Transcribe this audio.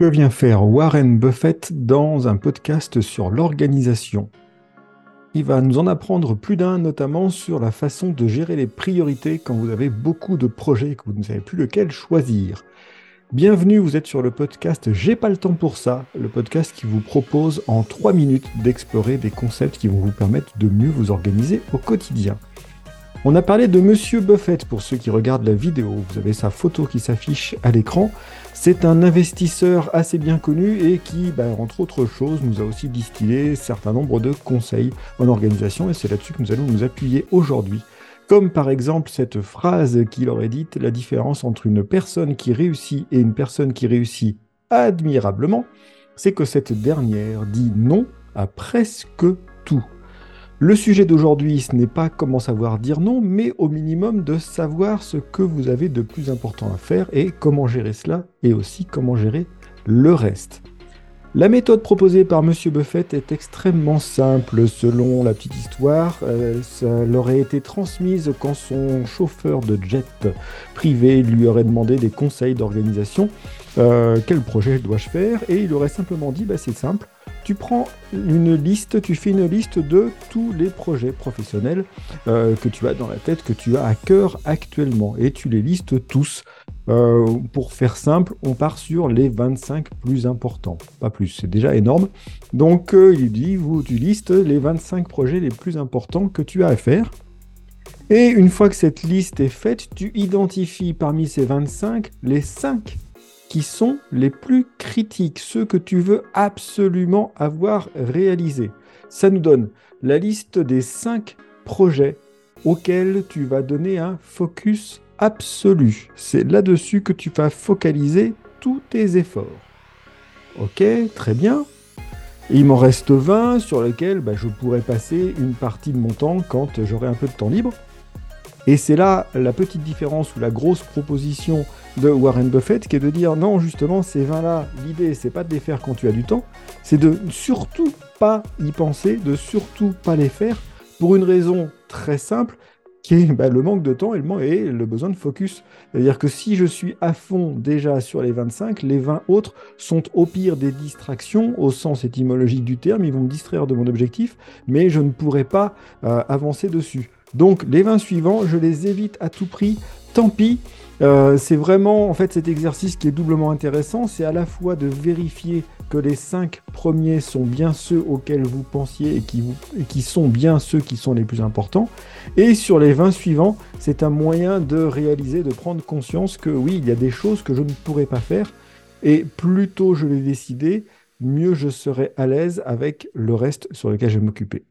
Que vient faire Warren Buffett dans un podcast sur l'organisation? Il va nous en apprendre plus d'un, notamment sur la façon de gérer les priorités quand vous avez beaucoup de projets et que vous ne savez plus lequel choisir. Bienvenue, vous êtes sur le podcast J'ai pas le temps pour ça, le podcast qui vous propose en 3 minutes d'explorer des concepts qui vont vous permettre de mieux vous organiser au quotidien. On a parlé de Monsieur Buffett pour ceux qui regardent la vidéo. Vous avez sa photo qui s'affiche à l'écran. C'est un investisseur assez bien connu et qui, bah, entre autres choses, nous a aussi distillé certain nombre de conseils en organisation et c'est là-dessus que nous allons nous appuyer aujourd'hui. Comme par exemple cette phrase qu'il aurait dite, la différence entre une personne qui réussit et une personne qui réussit admirablement, c'est que cette dernière dit non à presque tout. Le sujet d'aujourd'hui, ce n'est pas comment savoir dire non, mais au minimum de savoir ce que vous avez de plus important à faire et comment gérer cela, et aussi comment gérer le reste. La méthode proposée par M. Buffett est extrêmement simple. Selon la petite histoire, euh, ça leur été transmise quand son chauffeur de jet privé lui aurait demandé des conseils d'organisation. Euh, quel projet dois-je faire? Et il aurait simplement dit, bah, c'est simple, tu prends une liste, tu fais une liste de tous les projets professionnels euh, que tu as dans la tête, que tu as à cœur actuellement, et tu les listes tous. Euh, pour faire simple, on part sur les 25 plus importants, pas plus, c'est déjà énorme. Donc euh, il dit, vous, tu listes les 25 projets les plus importants que tu as à faire. Et une fois que cette liste est faite, tu identifies parmi ces 25 les 5 qui sont les plus critiques, ceux que tu veux absolument avoir réalisés. Ça nous donne la liste des 5 projets auxquels tu vas donner un focus absolu. C'est là-dessus que tu vas focaliser tous tes efforts. Ok, très bien. il m'en reste 20 sur lesquels bah, je pourrais passer une partie de mon temps quand j'aurai un peu de temps libre. Et c'est là la petite différence ou la grosse proposition de Warren Buffett qui est de dire non, justement, ces vins-là, l'idée, c'est pas de les faire quand tu as du temps, c'est de surtout pas y penser, de surtout pas les faire pour une raison très simple qui est bah, le manque de temps et le, besoin de focus. C'est-à-dire que si je suis à fond déjà sur les 25, les 20 autres sont au pire des distractions, au sens étymologique du terme, ils vont me distraire de mon objectif, mais je ne pourrai pas euh, avancer dessus. Donc les 20 suivants, je les évite à tout prix, tant pis. Euh, c'est vraiment en fait cet exercice qui est doublement intéressant, c'est à la fois de vérifier que les 5 premiers sont bien ceux auxquels vous pensiez et qui, sont bien ceux qui sont les plus importants, et sur les 20 suivants, c'est un moyen de réaliser, de prendre conscience que oui, il y a des choses que je ne pourrais pas faire, et plus tôt je l'ai décidé, mieux je serai à l'aise avec le reste sur lequel je vais m'occuper.